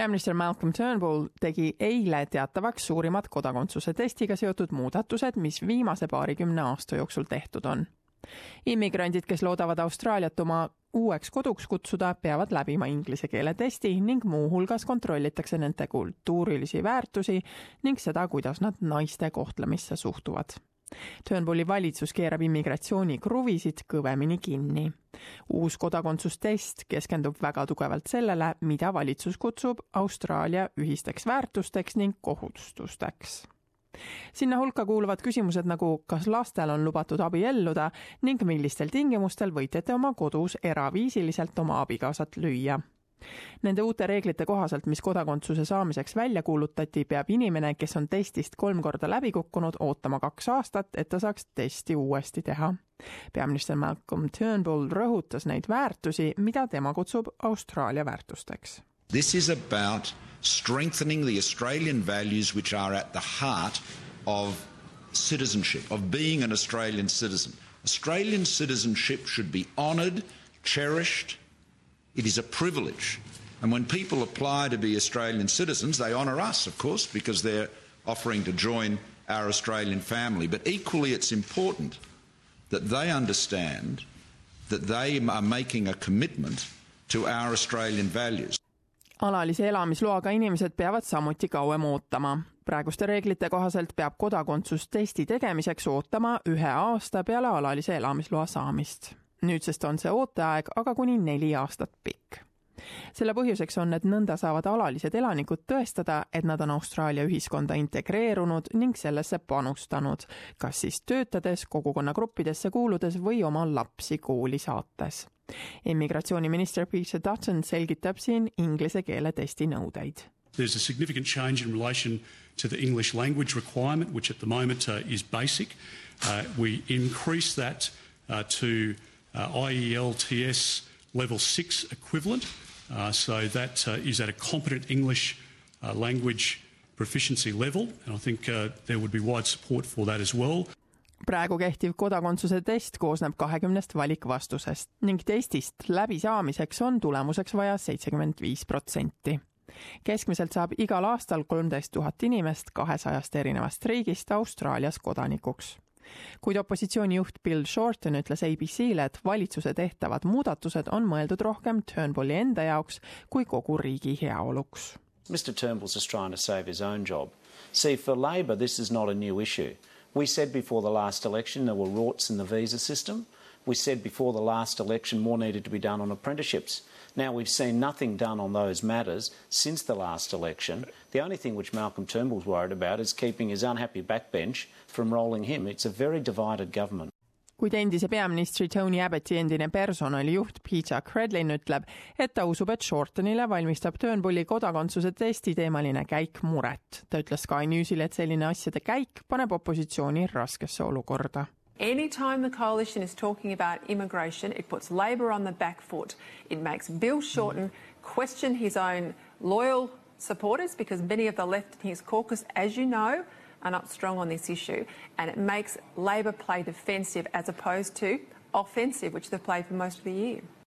peaminister Malcolm Turnbull tegi eile teatavaks suurimad kodakondsuse testiga seotud muudatused, mis viimase paarikümne aasta jooksul tehtud on. immigrandid, kes loodavad Austraaliat oma uueks koduks kutsuda, peavad läbima inglise keele testi ning muuhulgas kontrollitakse nende kultuurilisi väärtusi ning seda, kuidas nad naiste kohtlemisse suhtuvad Turnbulli valitsus keerab immigratsiooni kruvisid kõvemini kinni. uus kodakondsustest keskendub väga tugevalt sellele, mida valitsus kutsub Austraalia ühisteks väärtusteks ning kohustusteks sinna hulka kuuluvad küsimused nagu, kas lastel on lubatud abielluda ning millistel tingimustel võite te oma kodus eraviisiliselt oma abikaasat lüüa Nende uute reeglite kohaselt, mis kodakondsuse saamiseks välja kuulutati, peab inimene, kes on testist kolm korda läbi kukkunud, ootama kaks aastat, et ta saaks testi uuesti teha. peaminister Malcolm Turnbull rõhutas neid väärtusi, mida tema kutsub Austraalia väärtusteks. This is about strengthening the Australian values which are at the heart of citizenship, of being an Australian citizen. Australian citizenship should be honoured, cherished It is a privilege. And when people apply to be Australian citizens, they honour us, of course, because they're offering to join our Australian family. But equally, it's important that they understand that they are making a commitment to our Australian values. alalise elamisloaga inimesed peavad samuti kauem ootama. praeguste reeglite kohaselt peab kodakondsustesti tegemiseks ootama ühe aasta peale alalise elamisloa saamist nüüdsest on see ooteaeg aga kuni neli aastat pikk selle põhjuseks on, et nõnda saavad alalised elanikud tõestada, et nad on Austraalia ühiskonda integreerunud ning sellesse panustanud, kas siis töötades, kogukonnagruppidesse kuuludes või oma lapsi kooli saates. immigratsiooniminister Peter Dutton selgitab siin inglise keele testi nõudeid. There's a significant change in relation to the English language requirement, which at the moment uh, is basic. Uh, we increase that uh, to IELTS level 6 equivalent. Uh, so that uh, is at a competent English uh, language proficiency level, and I think uh, there would be wide support for that as well. praegu kehtiv kodakondsuse test koosneb kahekümnest valikvastusest ning testist läbisaamiseks on tulemuseks vaja seitsekümmend viis protsenti. keskmiselt saab igal aastal kolmteist tuhat inimest kahesajast erinevast riigist Austraalias kodanikuks kuid opositsiooni juht Bill Shorten ütles ABC-le, et valitsuse tehtavad muudatused on mõeldud rohkem Turnbulli enda jaoks kui kogu riigi heaoluks. Mr Turnbull's just trying to save his own job. See, for Labor, this is not a new issue. We said before the last election there were rorts in the visa system. We said before the last election more needed to be done on apprenticeships. Now, we've seen nothing done on those matters since the last election. The only thing which Malcolm Turnbull's worried about is keeping his unhappy backbench from rolling him. It's a very divided government. kuid endise peaministri Tony Abbotti endine personalijuht Peter Credlin ütleb, et ta usub, et Shortenile valmistab Turnbulli kodakondsuse testi teemaline käik muret. ta ütles Sky Newsile, et selline asjade käik paneb opositsiooni raskesse olukorda Anytime the coalition is talking about immigration, it puts Labor on the back foot. It makes Bill Shorten question his own loyal supporters because many of the left in his caucus, as you know, are not strong on this issue. And it makes Labor play defensive as opposed to offensive, which they've played for most of the year.